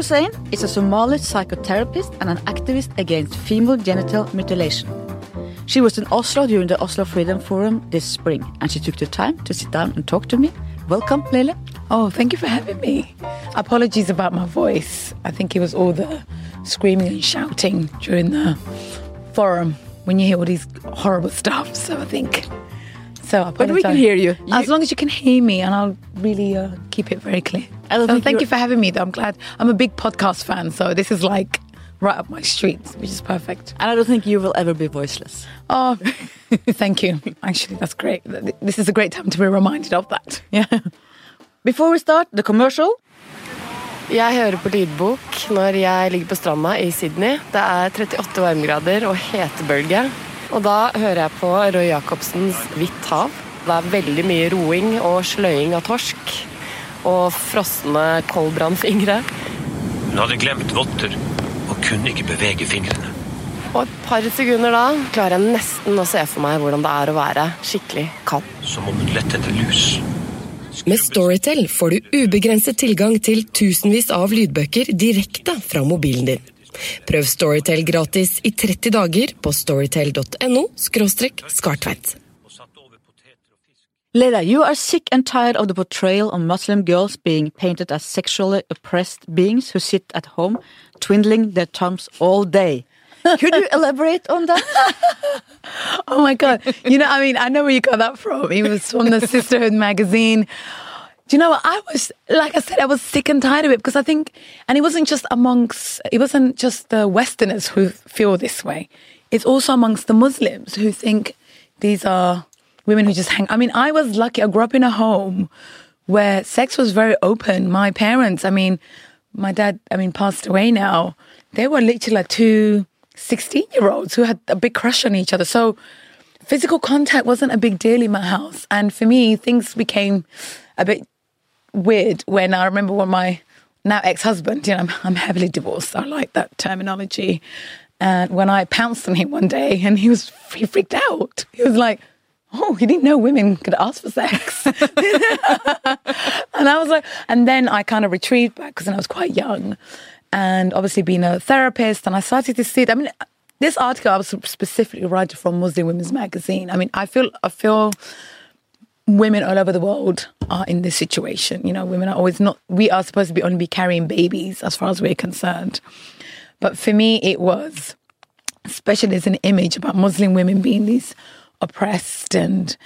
Hussein is a Somali psychotherapist and an activist against female genital mutilation. She was in Oslo during the Oslo Freedom Forum this spring, and she took the time to sit down and talk to me. Welcome, Leyla. Oh, thank you for having me. Apologies about my voice. I think it was all the screaming and shouting during the forum when you hear all these horrible stuff. So I think. So I But we can hear you. As long as you can hear me, and I'll really uh, keep it very clear. Don't thank you're- you for having me. Though I'm glad. I'm a big podcast fan, so this is like right up my street, which is perfect. And I don't think you will ever be voiceless. Oh, thank you. Actually, that's great. This is a great time to be reminded of that. Yeah. Before we start, the commercial. Jeg hører på lydbok når jeg ligger på stranda i Sydney. Det er 38 varmegrader og hetebølge. Og da hører jeg på Roy Jacobsens Hvitt hav. Det er veldig mye roing og sløying av torsk. Og frosne koldbrannfingre. Hun hadde glemt votter og kunne ikke bevege fingrene. Og et par sekunder da klarer jeg nesten å se for meg hvordan det er å være skikkelig kald. Som om hun lette etter lus. Med Storytel får du ubegrenset tilgang til tusenvis av lydbøker direkte fra mobilen din. Prøv Storytel gratis i 30 dager på storytel.no skartveit. Leyla, you are sick and tired of the portrayal of Muslim girls being painted as sexually oppressed beings who sit at home twiddling their thumbs all day. Could you elaborate on that? Oh my god! You know, I mean, I know where you got that from. It was from the Sisterhood magazine. Do you know what? I was, like I said, I was sick and tired of it because I think, and it wasn't just amongst, it wasn't just the Westerners who feel this way. It's also amongst the Muslims who think these are women who just hang. I mean, I was lucky. I grew up in a home where sex was very open. My parents, I mean, my dad, I mean, passed away now. They were literally like two 16 year olds who had a big crush on each other. So physical contact wasn't a big deal in my house. And for me, things became a bit weird when I remember when my now ex husband, you know, I'm, I'm heavily divorced. I like that terminology. And when I pounced on him one day and he was, he freaked out. He was like, Oh, he didn't know women could ask for sex. and I was like, and then I kind of retrieved back because I was quite young and obviously being a therapist and I started to see it. I mean, this article I was specifically writing from Muslim Women's Magazine. I mean, I feel, I feel women all over the world are in this situation. You know, women are always not, we are supposed to be only be carrying babies as far as we're concerned. But for me, it was, especially as an image about Muslim women being these oppressed and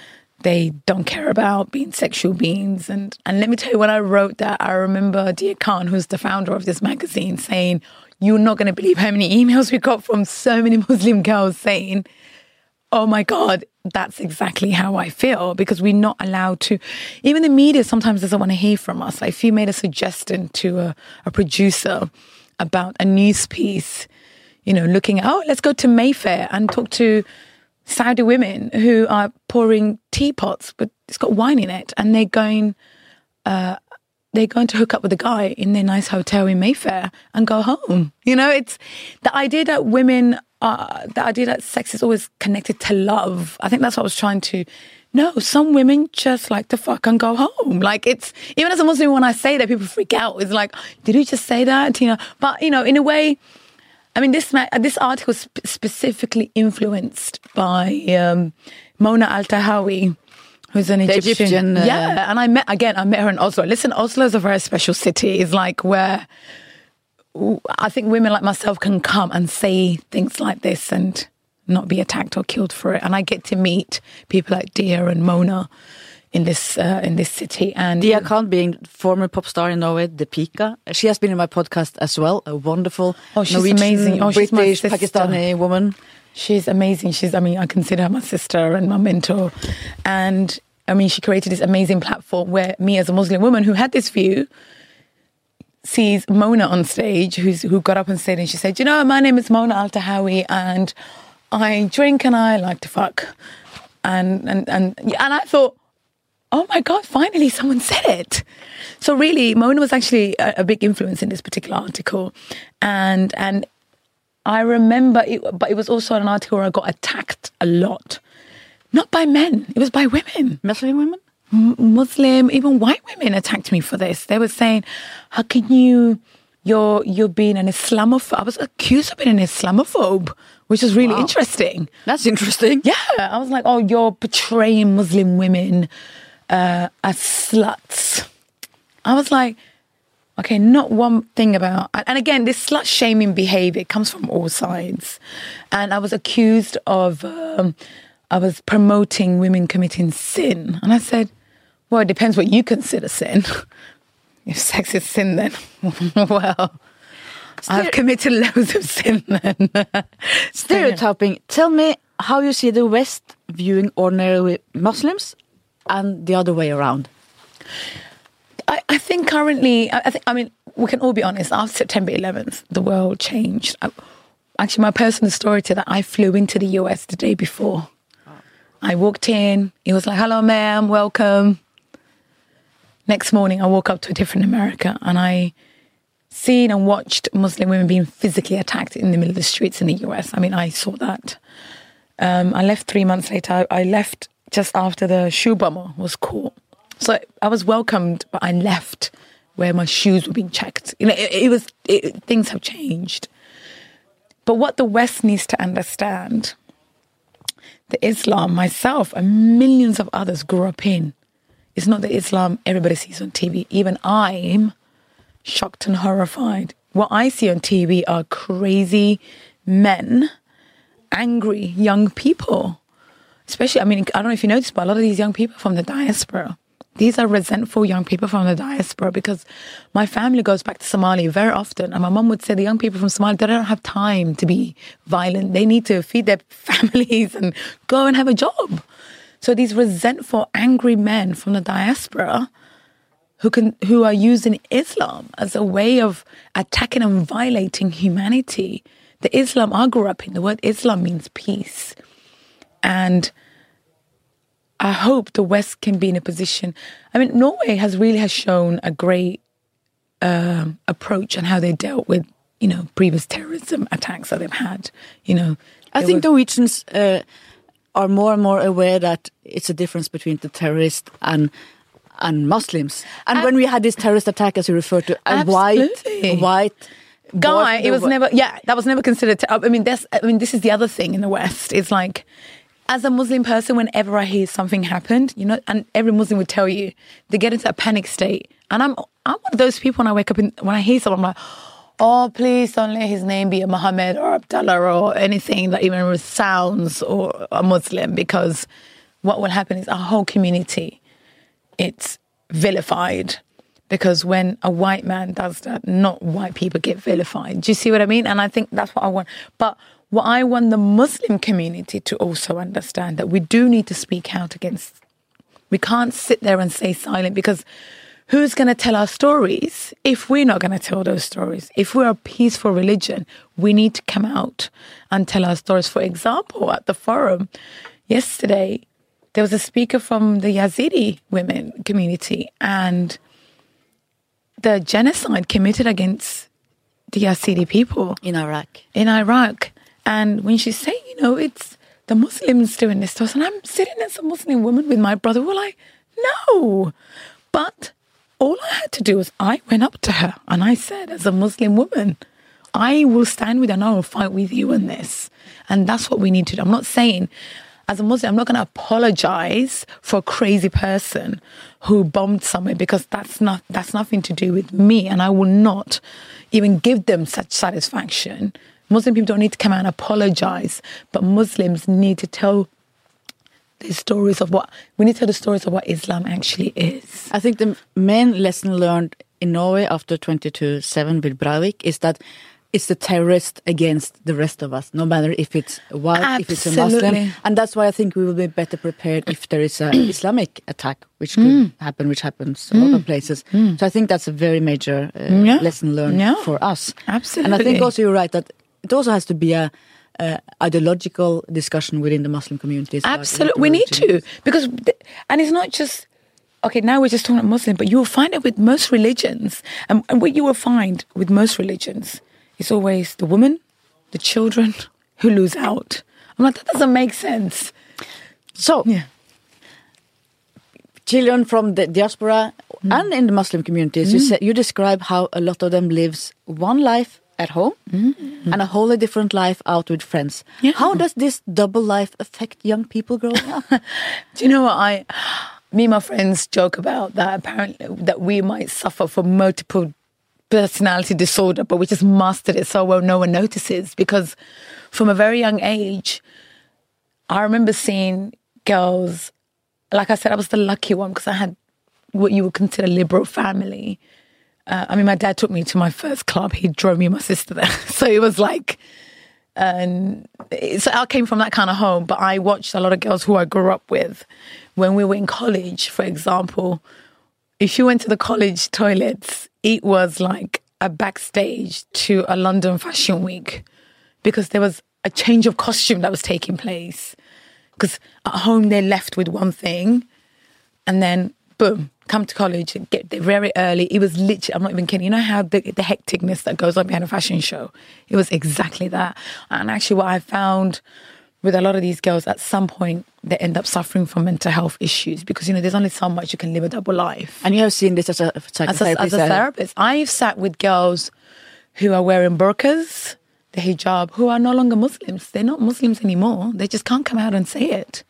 they don't care about being sexual beings. And, and let me tell you, when I wrote that, I remember Deeyah Khan, who's the founder of this magazine, saying, You're not going to believe how many emails we got from so many Muslim girls saying, Oh my God, that's exactly how I feel because we're not allowed to. Even the media sometimes doesn't want to hear from us. Like if you made a suggestion to a, a producer about a news piece, you know, looking at, oh, let's go to Mayfair and talk to Saudi women who are pouring teapots, but it's got wine in it, and they're going, uh, they're going to hook up with a guy in their nice hotel in Mayfair and go home. You know, it's the idea that women, are, the idea that sex is always connected to love. I think that's what I was trying to. No, some women just like to fuck and go home. Like it's even as a Muslim, when I say that, people freak out. It's like, did you just say that? You know, but you know, in a way. I mean, this this article was sp- specifically influenced by um, Mona Eltahawy, who's an Egyptian. Egyptian, uh, yeah, and I met again. I met her in Oslo. Listen, Oslo is a very special city. It's like where I think women like myself can come and say things like this and not be attacked or killed for it. And I get to meet people like Deeyah and Mona in this uh, in this city. And Deeyah Khan being former pop star in Norway, Deepika. She has been in my podcast as well. A wonderful Oh, she's Norwegian, amazing. Oh, she's my British. Pakistani woman. She's amazing. She's, I mean, I consider her my sister and my mentor. And I mean, she created this amazing platform where me, as a Muslim woman who had this view, sees Mona on stage, who's who got up and said, and she said, "You know, my name is Mona Eltahawy, and I drink and I like to fuck," and and and and I thought, oh my god, finally someone said it. So really, Mona was actually a, a big influence in this particular article, and and I remember, it, but it was also an article where I got attacked a lot, not by men, it was by women. Muslim women? Muslim, even white women attacked me for this. They were saying, How can you you're you're being an Islamophobe. I was accused of being an Islamophobe, which is really Wow. interesting. That's interesting. Yeah, I was like, oh, you're portraying Muslim women uh, as sluts. I was like, okay, not one thing about. and- again, this slut shaming behavior comes from all sides. And I was accused of, um, I was promoting women committing sin. And I said, well, it depends what you consider sin. if sex is sin, then, well, I've committed loads of sin then. Stereotyping. Tell me how you see the West viewing ordinary Muslims and the other way around. I, I think currently, I, I think, I mean, we can all be honest. After September 11th, the world changed. I, actually, my personal story to that, I flew into the US the day before. I walked in. It was like, "Hello, ma'am, welcome." Next morning, I woke up to a different America, and I seen and watched Muslim women being physically attacked in the middle of the streets in the US. I mean, I saw that. Um, I left three months later. I, I left just after the shoe bomber was caught. So I was welcomed, but I left where my shoes were being checked. You know, it, it was it, things have changed. But what the West needs to understand, the Islam myself and millions of others grew up in, it's not the Islam everybody sees on TV. Even I'm shocked and horrified. What I see on TV are crazy men, angry young people. Especially, I mean, I don't know if you noticed, but a lot of these young people from the diaspora. These are resentful young people from the diaspora because my family goes back to Somalia very often. And my mum would say the young people from Somalia, they don't have time to be violent. They need to feed their families and go and have a job. So these resentful, angry men from the diaspora who can who are using Islam as a way of attacking and violating humanity. The Islam I grew up in, the word Islam means peace. And I hope the West can be in a position. I mean, Norway has really has shown a great um, approach on how they dealt with, you know, previous terrorism attacks that they've had. You know, I think were- Norwegians uh, are more and more aware that it's a difference between the terrorist and and Muslims. And when we had this terrorist attack, as you referred to, a Absolutely. white white guy it was never yeah that was never considered to, i mean that's i mean this is the other thing in the west it's like as a muslim person whenever i hear something happened you know and every muslim would tell you they get into a panic state and i'm i'm one of those people when i wake up and when i hear someone i'm like oh please don't let his name be a Muhammad or Abdullah or anything that even sounds or a muslim because what will happen is our whole community it's vilified because when a white man does that, not white people get vilified. Do you see what I mean? And I think that's what I want. But what I want the Muslim community to also understand that we do need to speak out against. We can't sit there and stay silent because who's going to tell our stories if we're not going to tell those stories? If we're a peaceful religion, we need to come out and tell our stories. For example, at the forum yesterday, there was a speaker from the Yazidi women community and the genocide committed against the Yazidi people in Iraq. in Iraq. And when she's saying, you know, it's the Muslims doing this to us, and I'm sitting as a Muslim woman with my brother, we're like, no. But all I had to do was I went up to her and I said, as a Muslim woman, I will stand with you and I will fight with you in this. And that's what we need to do. I'm not saying, as a Muslim, I'm not going to apologize for a crazy person who bombed somewhere because that's not that's nothing to do with me, and I will not even give them such satisfaction. Muslim people don't need to come out and apologize, but Muslims need to tell the stories of what we need to tell the stories of what Islam actually is. I think the main lesson learned in Norway after 22-7 with Breivik is that it's the terrorist against the rest of us, no matter if it's white, if it's a Muslim. And that's why I think we will be better prepared if there is an Islamic attack, which mm. could happen, which happens lot of mm. places. Mm. So I think that's a very major uh, Yeah. lesson learned Yeah. for us. Absolutely. And I think also you're right that it also has to be a, a ideological discussion within the Muslim communities. Absolutely, we need to because, and it's not just okay. Now we're just talking about Muslim, but you will find it with most religions, and, and what you will find with most religions is always the woman, the children who lose out. I'm like, that doesn't make sense. So Yeah. children from the diaspora mm. and in the Muslim communities, you mm. say, you describe how a lot of them lives one life at home mm-hmm. and a wholly different life out with friends. Yeah. How does this double life affect young people growing up? Do you know what I? Me and my friends joke about that. Apparently, that we might suffer from multiple personality disorder, but we just mastered it so well no one notices because from a very young age, I remember seeing girls. Like I said, I was the lucky one because I had what you would consider liberal family. Uh, I mean, my dad took me to my first club. He drove me and my sister there, so it was like and so I came from that kind of home, but I watched a lot of girls who I grew up with when we were in college, for example. If you went to the college toilets, it was like a backstage to a London Fashion Week because there was a change of costume that was taking place. Because at home, they're left with one thing, and then boom, come to college and get there very early. It was literally, I'm not even kidding. You know how the, the hecticness that goes on behind a fashion show? It was exactly that. And actually, what I found with a lot of these girls, at some point, they end up suffering from mental health issues because, you know, there's only so much you can live a double life. and you have seen this as a As a, as a therapist, I've sat with girls who are wearing burqas, the hijab, who are no longer Muslims. They're not Muslims anymore. They just can't come out and say it.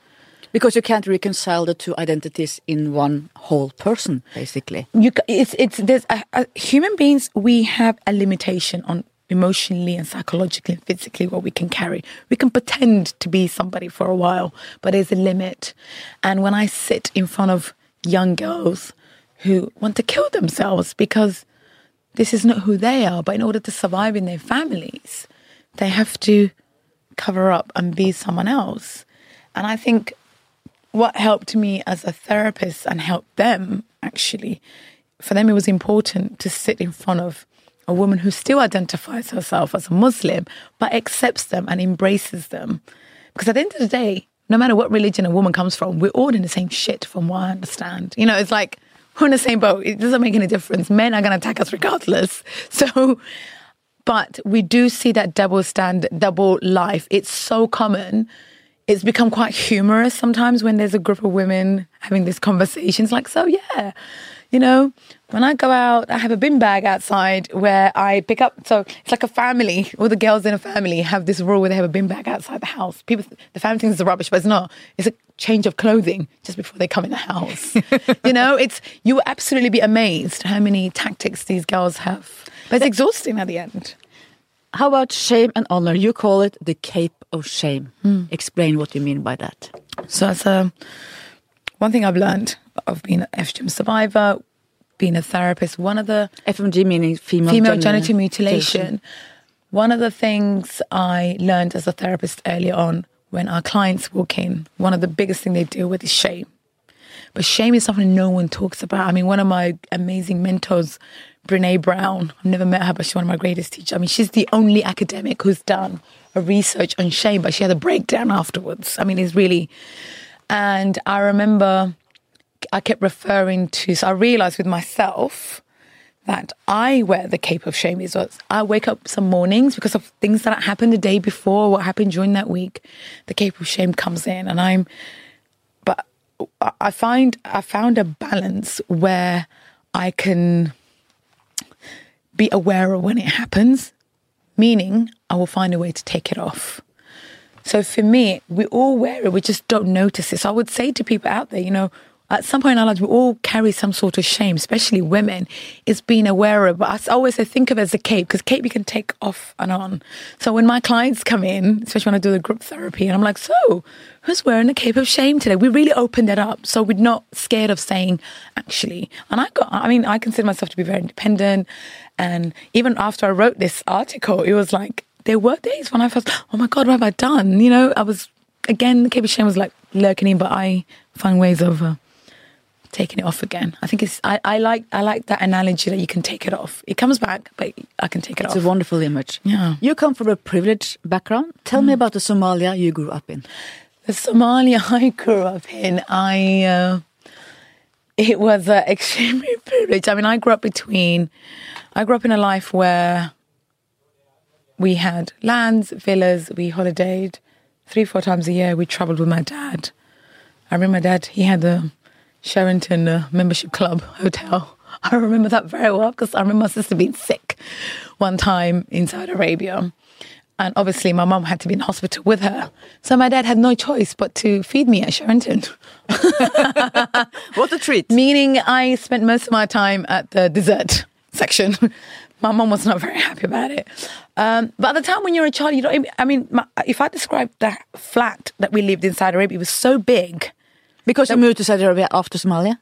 Because you can't reconcile the two identities in one whole person, basically. you it's it's there's a, a, human beings we have a limitation on emotionally and psychologically and physically what we can carry. We can pretend to be somebody for a while but there's a limit. And when i sit in front of young girls who want to kill themselves because this is not who they are but in order to survive in their families they have to cover up and be someone else. And i think what helped me as a therapist and helped them actually for them it was important to sit in front of a woman who still identifies herself as a muslim but accepts them and embraces them because at the end of the day no matter what religion a woman comes from we're all in the same shit from what i understand you know it's like we're in the same boat it doesn't make any difference men are going to attack us regardless so but we do see that double standard, double life. It's so common. It's become quite humorous sometimes when there's a group of women having these conversations. Like, so yeah, you know, when I go out, I have a bin bag outside where I pick up. So it's like a family. All the girls in a family have this rule where they have a bin bag outside the house. People, the family thinks it's rubbish, but it's not. It's a change of clothing just before they come in the house. you know, it's you will absolutely be amazed how many tactics these girls have. But it's exhausting at the end. How about shame and honor? You call it the cape of shame. Hmm. Explain what you mean by that. So it's a one thing I've learned of being an FGM survivor, being a therapist. One of the FMG meaning female, female genital genital mutilation. One of the things I learned as a therapist early on when our clients walk in, one of the biggest thing they deal with is shame. But shame is something no one talks about. I mean, one of my amazing mentors, Brene Brown, I've never met her, but she's one of my greatest teachers. I mean, she's the only academic who's done a research on shame, but she had a breakdown afterwards. I mean, it's really, and I remember I kept referring to, so I realized with myself that I wear the cape of shame is what I wake up some mornings because of things that happened the day before, what happened during that week. The cape of shame comes in, and I'm, I- find I found a balance where I can be aware of when it happens, meaning I will find a way to take it off. So for me, we all wear it, we just don't notice it. So I would say to people out there, you know, at some point in our lives, we all carry some sort of shame, especially women. It's being aware of. But I always say, think of it as a cape because cape you can take off and on. So when my clients come in, especially when I do the group therapy, and I'm like, so who's wearing a cape of shame today? We really opened it up, so we're not scared of saying actually. And I got, I mean, I consider myself to be very independent, and even after I wrote this article, it was like there were days when I felt, oh my god, what have I done? You know, I was again the cape of shame was like lurking in, but I find ways of. Uh, taking it off again. I think it's I, I like I like that analogy that you can take it off. It comes back, but I can take it It's off. It's a wonderful image. Yeah. You come from a privileged background. Tell me about the Somalia you grew up in. the Somalia I grew up in, I uh, it was uh, extremely privileged. I mean, I grew up between. I grew up in a life where we had lands, villas. We holidayed three, four times a year. We traveled with my dad. I remember my dad. He had a Sheraton uh, Membership Club Hotel. I remember that very well because I remember my sister being sick one time in Saudi Arabia. And obviously, my mum had to be in hospital with her. So my dad had no choice but to feed me at Sheraton. What a treat. Meaning, I spent most of my time at the dessert section. my mum was not very happy about it. Um, but at the time when you're a child, you don't. I mean, my, if I describe the flat that we lived in Saudi Arabia, it was so big. Because you moved to Saudi Arabia after Somalia.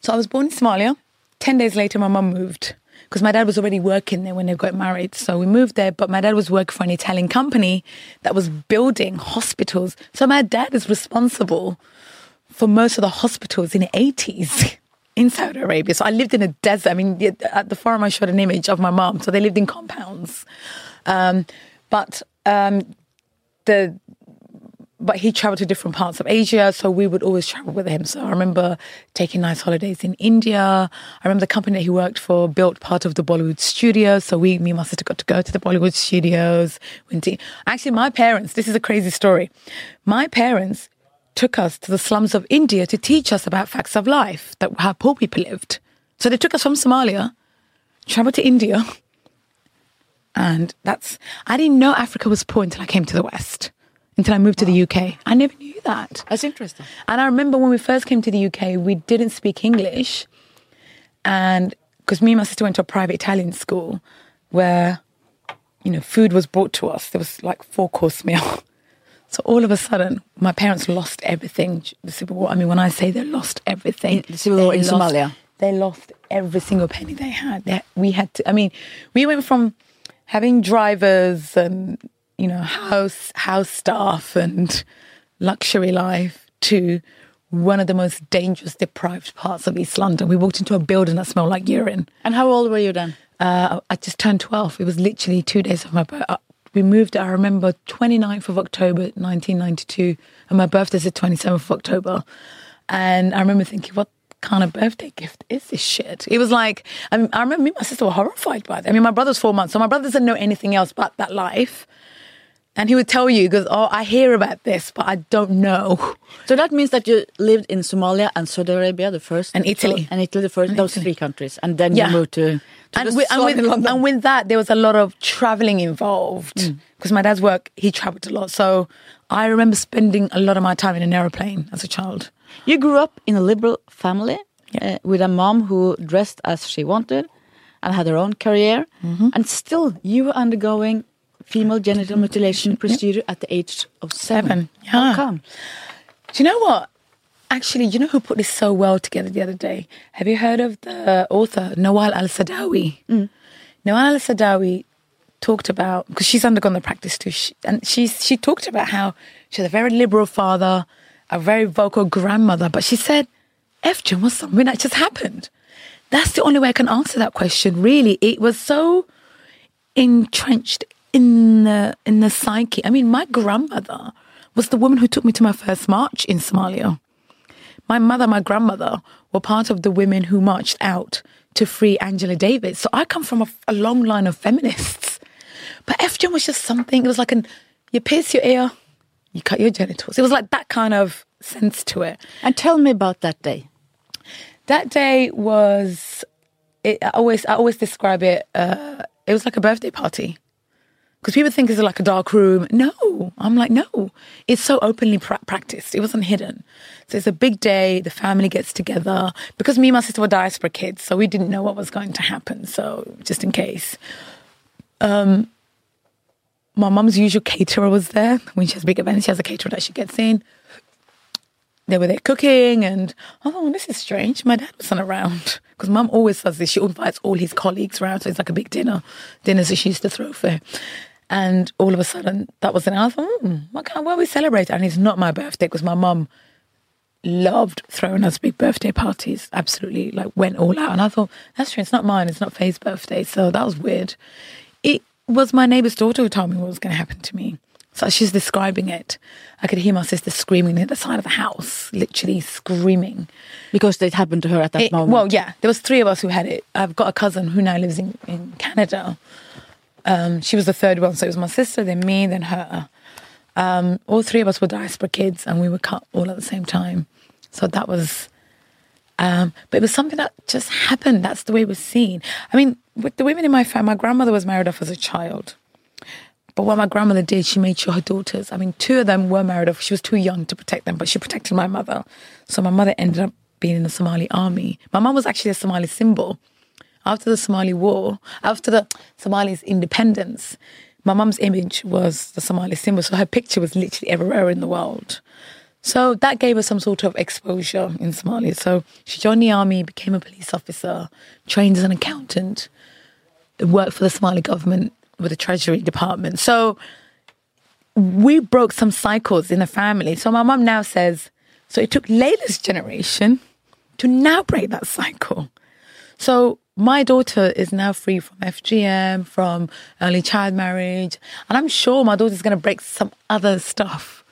So I was born in Somalia. Ten days later, my mum moved because my dad was already working there when they got married. So we moved there, but my dad was working for an Italian company that was building hospitals. So my dad is responsible for most of the hospitals in the 80s in Saudi Arabia. So I lived in a desert. I mean, at the forum, I showed an image of my mom. So they lived in compounds. Um, but um, the but he traveled to different parts of Asia, so we would always travel with him. So I remember taking nice holidays in India. I remember the company that he worked for built part of the Bollywood studios, so we, me and my sister, got to go to the Bollywood studios. Actually, my parents. This is a crazy story. My parents took us to the slums of India to teach us about facts of life, that how poor people lived. So they took us from Somalia, traveled to India, and that's. I didn't know Africa was poor until I came to the West until I moved to the UK. I never knew that. That's interesting. And I remember when we first came to the UK, we didn't speak English. And because me and my sister went to a private Italian school where, you know, food was brought to us. There was like four course meal. So all of a sudden, my parents lost everything. The civil war. I mean, when I say they lost everything, In- the civil war in lost- Somalia. They lost every single penny they had. They, we had to. I mean, we went from having drivers and you know house house staff and luxury life to one of the most dangerous, deprived parts of East London. We walked into a building that smelled like urine. And how old were you then? Uh, I just turned 12. It was literally two days of my birthday. We moved, I remember, 29th of October, 1992. And my birthday's the 27th of October. And I remember thinking, what kind of birthday gift is this shit? It was like, I, mean, I remember me and my sister were horrified by it. I mean, my brother's four months, so my brother doesn't know anything else but that life. And he would tell you, because, oh, I hear about this, but I don't know. So that means that you lived in Somalia and Saudi Arabia, the first, And Italy. So- and Italy, the first, those Italy. three countries, and then Yeah. you moved to, to and the with, and, with, and with that, there was a lot of traveling involved because my dad's work, he traveled a lot. So I remember spending a lot of my time in an aeroplane as a child. You grew up in a liberal family uh, with a mom who dressed as she wanted and had her own career, Mm-hmm. and still you were undergoing female genital mm-hmm. mutilation procedure at the age of seven. Seven, How come? Do you know what? Actually, you know who put this so well together the other day? Have you heard of the author Nawal El Saadawi? Mm. Nawal El Saadawi talked about because she's undergone the practice too, she, and she she talked about how she had a very liberal father, a very vocal grandmother, but she said, "FGM was something that just happened." That's the only way I can answer that question. Really, it was so entrenched in the in the psyche. I mean, my grandmother was the woman who took me to my first march in Somalia. My mother, my grandmother were part of the women who marched out to free Angela Davis. So I come from a, a long line of feminists. But FGM was just something. It was like an you pierce your ear, you cut your genitals. It was like that kind of sense to it. And tell me about that day. That day was. It, I always I always describe it. Uh, it was like a birthday party because people think it's like a dark room. No, I'm like no. It's so openly pra- practiced. It wasn't hidden. So it's a big day. The family gets together because me and my sister were diaspora kids, so we didn't know what was going to happen. So just in case. Um, my mum's usual caterer was there. When she has big events, she has a caterer that she gets in they were there cooking and oh this is strange my dad wasn't around because mum always does this she invites all his colleagues around so it's like a big dinner dinners that she used to throw for. And all of a sudden that was an I thought hmm, what kind why we celebrate and it's not my birthday because my mum loved throwing us big birthday parties absolutely like went all out and I thought that's true it's not mine it's not Faye's birthday so that was weird it was my neighbour's daughter who told me what was going to happen to me so she's describing it, I could hear my sister screaming at the side of the house, literally screaming. Because it happened to her at that It- moment. well, yeah, there was three of us who had it. I've got a cousin who now lives in, in Canada. Um, she was the third one, so it was my sister, then me, then her. Um, all three of us were diaspora kids, and we were cut all at the same time. So that was Um, but it was something that just happened. That's the way it was seen. I mean, with the women in my family, my grandmother was married off as a child. But what my grandmother did, she made sure her daughters, I mean, two of them were married off. She was too young to protect them, but she protected my mother. So my mother ended up being in the Somali army. My mom was actually a Somali symbol. After the Somali war, after the Somali's independence, my mum's image was the Somali symbol. So her picture was literally everywhere in the world. So that gave her some sort of exposure in Somalia. So she joined the army, became a police officer, trained as an accountant, worked for the Somali government with the Treasury Department. So we broke some cycles in the family. So my mum now says, so it took Leyla's generation to now break that cycle. So my daughter is now free from FGM, from early child marriage, and I'm sure my daughter's going to break some other stuff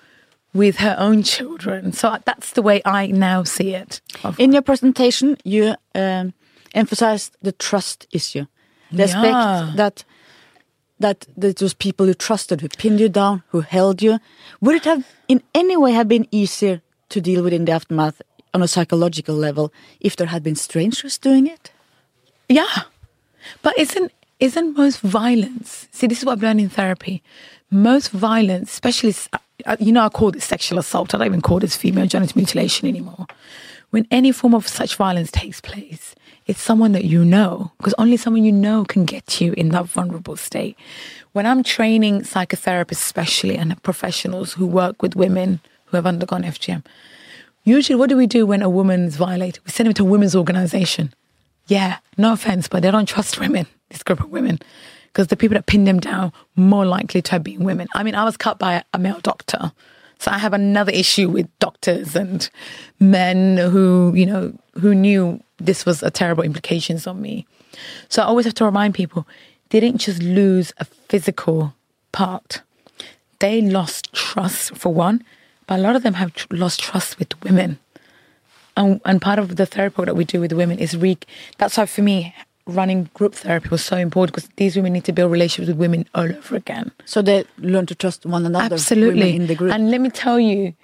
with her own children. So that's the way I now see it. In your presentation, you um, emphasized the trust issue, the Yeah. aspect that that that those people you trusted, who pinned you down, who held you. Would it have, in any way, have been easier to deal with in the aftermath on a psychological level if there had been strangers doing it? Yeah, but isn't isn't most violence? See, this is what I've learned in therapy. Most violence, especially uh, you know, I call this sexual assault. I don't even call this female genital mutilation anymore. When any form of such violence takes place, it's someone that you know, because only someone you know can get you in that vulnerable state. When I'm training psychotherapists, especially, and professionals who work with women who have undergone FGM, usually what do we do when a woman's violated? We send them to a women's organization. Yeah, no offense, but they don't trust women, this group of women, because the people that pin them down more likely to have been women. I mean, I was cut by a male doctor. So I have another issue with doctors and men who, you know, who knew this was a terrible implications on me. So I always have to remind people they didn't just lose a physical part. They lost trust for one, but a lot of them have tr- lost trust with women and, and part of the therapy that we do with women is re that's why for me running group therapy was so important because these women need to build relationships with women all over again So they learn to trust one another. absolutely in the group. and let me tell you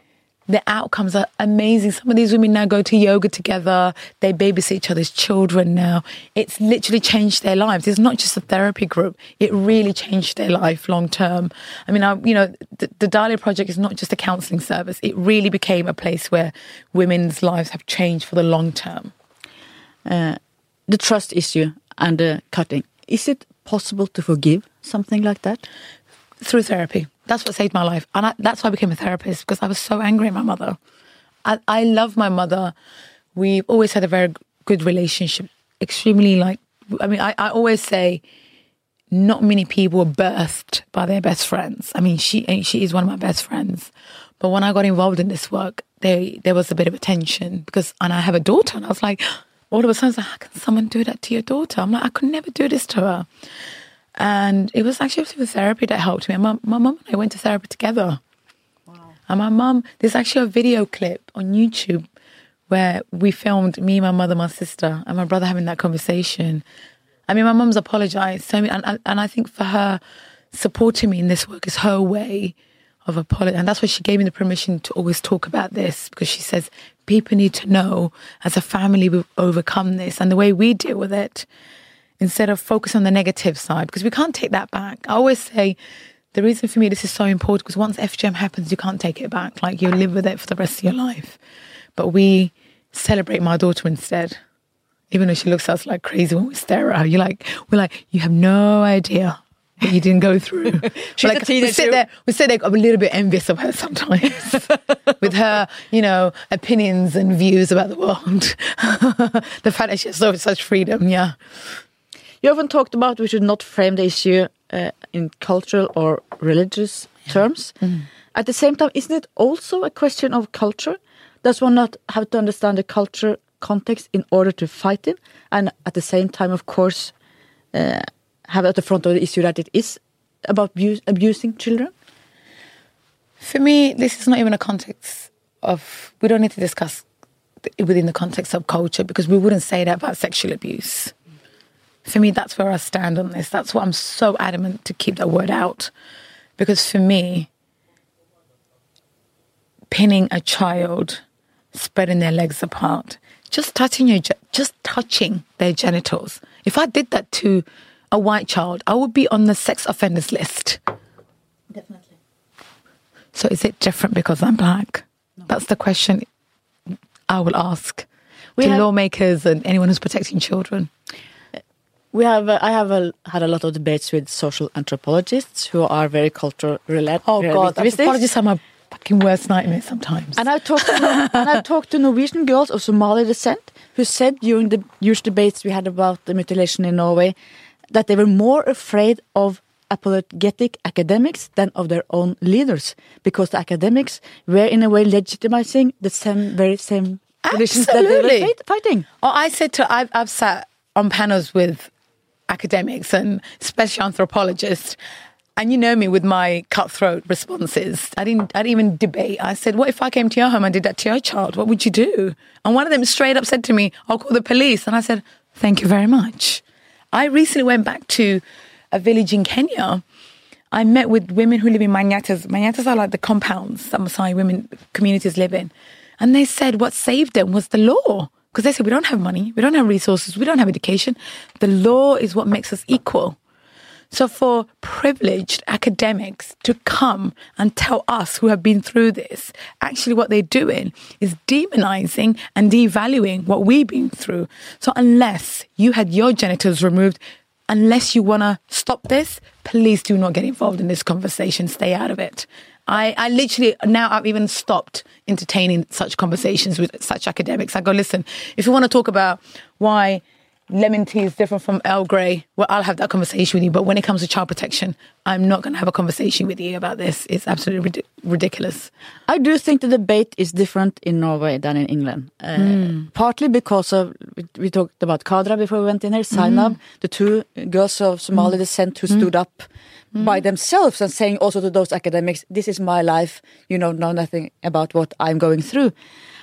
the outcomes are amazing. Some of these women now go to yoga together. They babysit each other's children now. It's literally changed their lives. It's not just a therapy group. It really changed their life long term. I mean I, you know the, the Dahlia project is not just a counseling service. It really became a place where women's lives have changed for the long term. Uh, the trust issue and the cutting. Is it possible to forgive something like that? Through therapy. That's what saved my life. And I, that's why I became a therapist because I was so angry at my mother. I, I love my mother. We've always had a very good relationship. Extremely like, I mean, I, I always say not many people were birthed by their best friends. I mean, she she is one of my best friends. But when I got involved in this work, there there was a bit of a tension because, and I have a daughter, and I was like, all of a sudden, like, how can someone do that to your daughter? I'm like, I could never do this to her. And it was actually through therapy that helped me. And my, my mum and I went to therapy together. And my mum, there's actually a video clip on YouTube where we filmed me, my mother, my sister, and my brother having that conversation. I mean, my mum's apologized. So, and- and I think for her, supporting me in this work is her way of apology. And that's why she gave me the permission to always talk about this because she says people need to know as a family we've overcome this and the way we deal with it instead of focus on the negative side because we can't take that back. I always say the reason for me this is so important because once FGM happens, you can't take it back. Like you live with it for the rest of your life. But we celebrate my daughter instead. Even though she looks at us like crazy when we stare at her, you're like, we're like, you have no idea what you didn't go through. She's like, a teenager. We sit there, we sit there, I'm a little bit envious of her sometimes with her, you know, opinions and views about the world. the fact that she has so such freedom, yeah. You often talked about we should not frame the issue uh, in cultural or religious terms. At the same time, isn't it also a question of culture? Does one not have to understand the culture context in order to fight it? And at the same time, of course, uh, have at the front of the issue that it is about abuse, abusing children? For me, this is not even a context of, we don't need to discuss within the context of culture because we wouldn't say that about sexual abuse. For me, that's where I stand on this. That's why I'm so adamant to keep that word out. Because for me, pinning a child, spreading their legs apart, just touching your, just touching their genitals. If I did that to a white child, I would be on the sex offenders list. Definitely. So is it different because I'm black? That's the question I will ask We to have- lawmakers and anyone who's protecting children. We have. Uh, I have uh, had a lot of debates with social anthropologists who are very cultural related. Oh God, anthropologists are my fucking worst nightmare sometimes. And I've talked to, and I've talked to Norwegian girls of Somali descent who said during the huge debates we had about the mutilation in Norway that they were more afraid of apologetic academics than of their own leaders because the academics were in a way legitimizing the same very same traditions that they were Absolutely. fighting. Oh, I said to I've I've sat on panels with academics and special anthropologists, and you know me with my cutthroat responses. I didn't I didn't even debate. I said, "What if I came to your home and did that to your child? What would you do?" And one of them straight up said to me, "I'll call the police." And I said, "Thank you very much." I recently went back to a village in Kenya. I met with women who live in manyatas. Manyatas are like the compounds that Maasai women communities live in. And they said what saved them was the law. Because they said, we don't have money, we don't have resources, we don't have education. The law is what makes us equal. So for privileged academics to come and tell us who have been through this, actually what they're doing is demonizing and devaluing what we've been through. So unless you had your genitals removed, unless you want to stop this, please do not get involved in this conversation. Stay out of it. I, I literally now I've even stopped entertaining such conversations with such academics. I go, listen, if you want to talk about why lemon tea is different from Earl Grey, well, I'll have that conversation with you. But when it comes to child protection, I'm not going to have a conversation with you about this. It's absolutely rid- ridiculous. I do think the debate is different in Norway than in England. Uh, hmm. Partly because of we- we talked about Kadra before we went in here, Zainab, mm-hmm. the two girls of Somali mm-hmm. descent who mm-hmm. stood up by themselves and saying also to those academics, "This is my life. You know, know nothing about what I'm going through."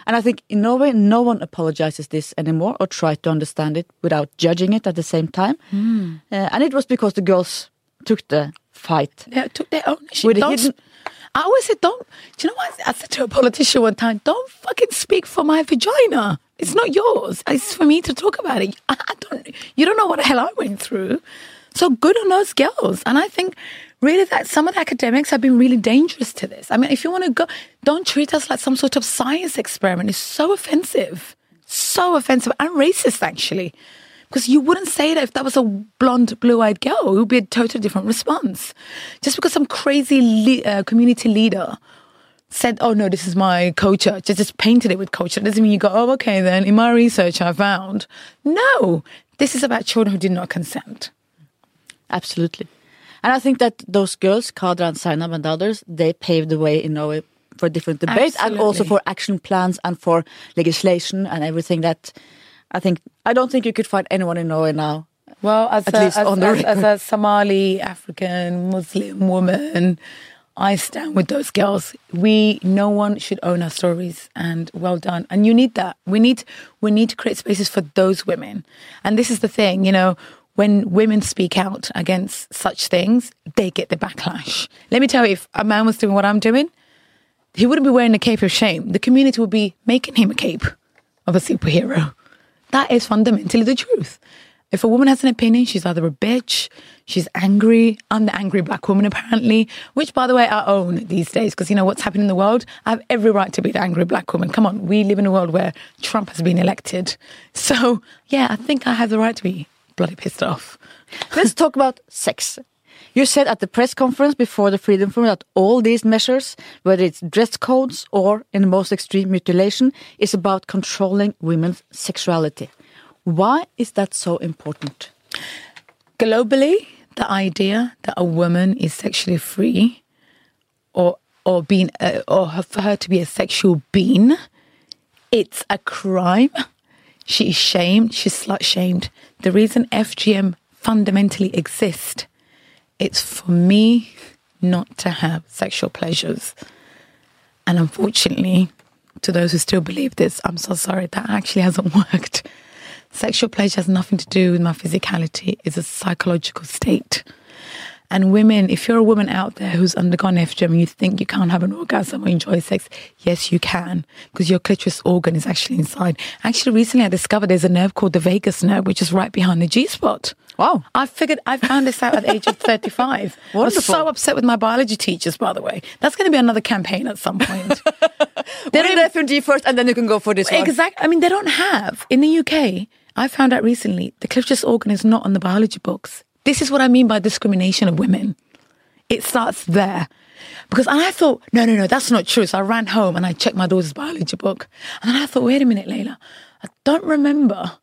And I think in Norway, no one apologizes this anymore or try to understand it without judging it at the same time. Uh, and it was because the girls took the fight. They took their ownership. Hidden- I always said, don't. Do you know what I said to a politician one time? Don't fucking speak for my vagina. It's not yours. It's for me to talk about it. I, I don't. You don't know what the hell I went through. So good on those girls. And I think really that some of the academics have been really dangerous to this. I mean, if you want to go, don't treat us like some sort of science experiment. It's so offensive, so offensive and racist actually. Because you wouldn't say that if that was a blonde, blue-eyed girl, it would be a totally different response. Just because some crazy le- uh, community leader said, "Oh no, this is my culture," just just painted it with culture, doesn't mean you go, "Oh, okay." Then in my research, I found no. This is about children who did not consent. Absolutely. And I think that those girls, Kadra and Zainab and others, they paved the way in Norway for different debates and also for action plans and for legislation and everything that I think, I don't think you could find anyone in Norway now. Well, as At a, least as, on the as, as a Somali African Muslim woman, I stand with those girls. We, no one should own our stories, and well done. And you need that. We need, we need to create spaces for those women. And this is the thing, you know, when women speak out against such things, they get the backlash. Let me tell you, if a man was doing what I'm doing, he wouldn't be wearing a cape of shame. The community would be making him a cape of a superhero. That is fundamentally the truth. If a woman has an opinion, she's either a bitch, she's angry. I'm the angry black woman, apparently, which, by the way, I own these days because you know what's happening in the world. I have every right to be the angry black woman. Come on, we live in a world where Trump has been elected. So, yeah, I think I have the right to be bloody pissed off. Let's talk about sex. You said at the press conference before the Freedom Forum that all these measures, whether it's dress codes or in the most extreme mutilation, is about controlling women's sexuality. Why is that so important? globally, the idea that a woman is sexually free, or or being, uh, or for her to be a sexual being, it's a crime. She is shamed. She's slut shamed. The reason FGM fundamentally exists, it's for me not to have sexual pleasures. And unfortunately, to those who still believe this, I'm so sorry, that actually hasn't worked. Sexual pleasure has nothing to do with my physicality, it's a psychological state. And women, if you're a woman out there who's undergone FGM and you think you can't have an orgasm or enjoy sex, yes, you can, because your clitoris organ is actually inside. Actually, recently I discovered there's a nerve called the vagus nerve, which is right behind the G spot. Wow. I figured I found this out at the age of 35. Wonderful. I was so upset with my biology teachers, by the way. That's going to be another campaign at some point. They did FNG first, and then you can go for this one. Exactly. I mean, they don't have in the UK. I found out recently the clitoris organ is not on the biology books. This is what I mean by discrimination of women. It starts there. Because and I thought, no, no, no, that's not true. So I ran home and I checked my daughter's biology book. And I thought, wait a minute, Leyla. I don't remember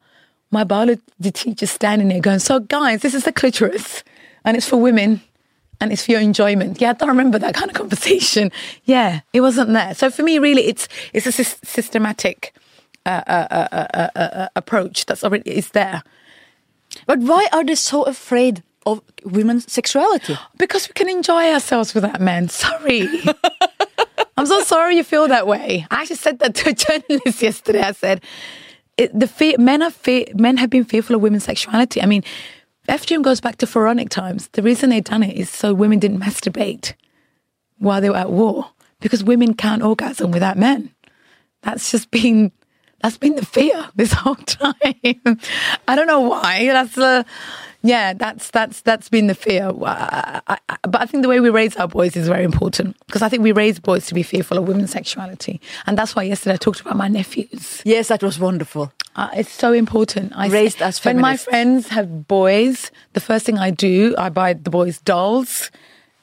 my biology teacher standing there going, so guys, this is the clitoris and it's for women and it's for your enjoyment. Yeah, I don't remember that kind of conversation. Yeah, it wasn't there. So for me, really, it's it's a sys- systematic uh, uh, uh, uh, uh, uh, approach that's already is there. But why are they so afraid of women's sexuality? Because we can enjoy ourselves without men. Sorry. I'm so sorry you feel that way. I actually said that to a journalist yesterday. I said, it, the fear, men are fear, men have been fearful of women's sexuality. I mean, FGM goes back to pharaonic times. The reason they done it is so women didn't masturbate while they were at war because women can't orgasm without men. That's just been that's been the fear this whole time. I don't know why. That's the yeah. That's that's that's been the fear. I, I, I- but I think the way we raise our boys is very important because I think we raise boys to be fearful of women's sexuality, and that's why yesterday I talked about my nephews. Yes, that was wonderful. Uh, it's so important. I Raised as when my friends have boys, the first thing I do, I buy the boys dolls,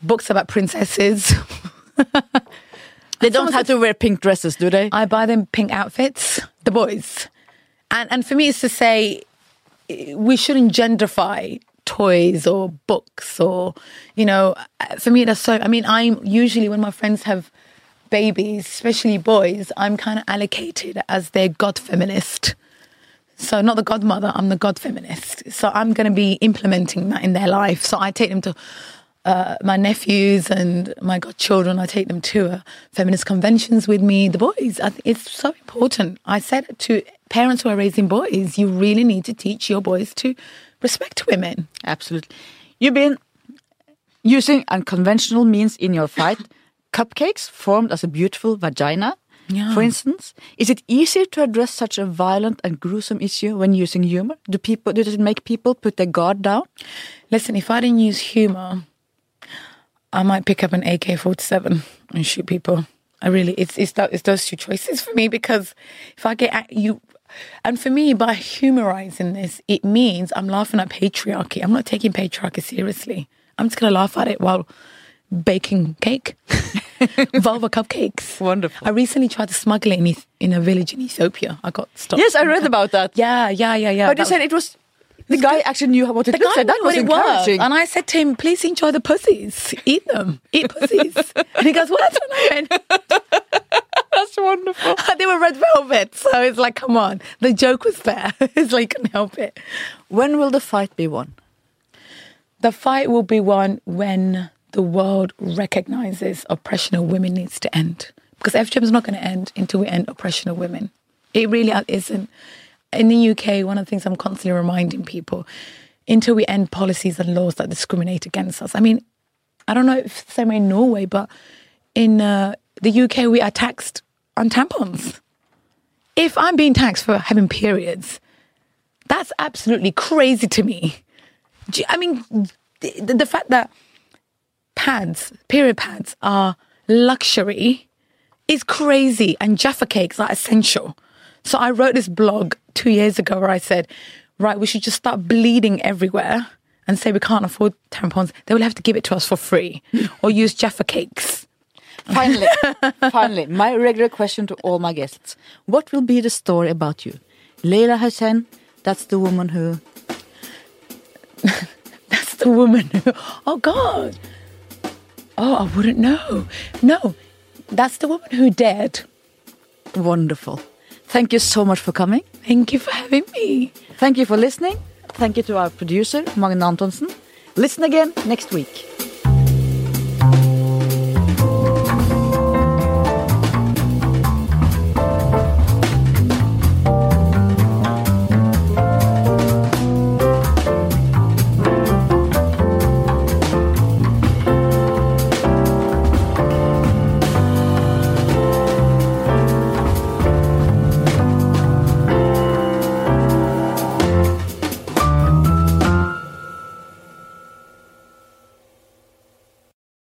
books about princesses. They don't have to wear pink dresses, do they? I buy them pink outfits, the boys. And and for me it's to say we shouldn't genderify toys or books or you know for me that's so I mean I'm usually when my friends have babies, especially boys, I'm kind of allocated as their god feminist. So not the godmother, I'm the god feminist. So I'm going to be implementing that in their life. So I take them to uh, my nephews and my godchildren. I take them to uh, feminist conventions with me. The boys, I think it's so important. I said to parents who are raising boys, you really need to teach your boys to respect women. Absolutely. You've been using unconventional means in your fight. Cupcakes formed as a beautiful vagina, Yeah. for instance. Is it easier to address such a violent and gruesome issue when using humor? Do people does it make people put their guard down? Listen, if I didn't use humor, I might pick up an AK forty seven and shoot people. I really, it's it's, that, it's those two choices for me because if I get at you, and for me by humorizing this, it means I'm laughing at patriarchy. I'm not taking patriarchy seriously. I'm just gonna laugh at it while baking cake, vulva cupcakes. Wonderful. I recently tried to smuggle it in in a village in Ethiopia. I got stopped. Yes, I read about that. Yeah, yeah, yeah, yeah. But you said it was the guy actually knew what it the looked like. That was what it was. And I said to him, please enjoy the pussies. Eat them. Eat pussies. and he goes, what? And I went, That's wonderful. they were red velvet. So it's like, come on. The joke was there. it's like, couldn't help it. When will the fight be won? The fight will be won when the world recognizes oppression of women needs to end. Because FGM is not going to end until we end oppression of women. It really isn't. In the UK, one of the things I'm constantly reminding people, until we end policies and laws that discriminate against us. I mean, I don't know if the same way in Norway, but in uh, the UK, we are taxed on tampons. If I'm being taxed for having periods, that's absolutely crazy to me. You- I mean, the, the fact that pads, period pads, are luxury is crazy, and Jaffa cakes are essential. So I wrote this blog two years ago where I said, right, we should just start bleeding everywhere and say we can't afford tampons. They will have to give it to us for free or use Jaffa cakes. Finally, finally, my regular question to all my guests: What will be the story about you? Leyla Hussein, that's the woman who. That's the woman who, oh God. Oh, I wouldn't know. No, that's the woman who dared. Wonderful. Thank you so much for coming. Thank you for having me. Thank you for listening. Thank you to our producer, Magne Antonsen. Listen again next week.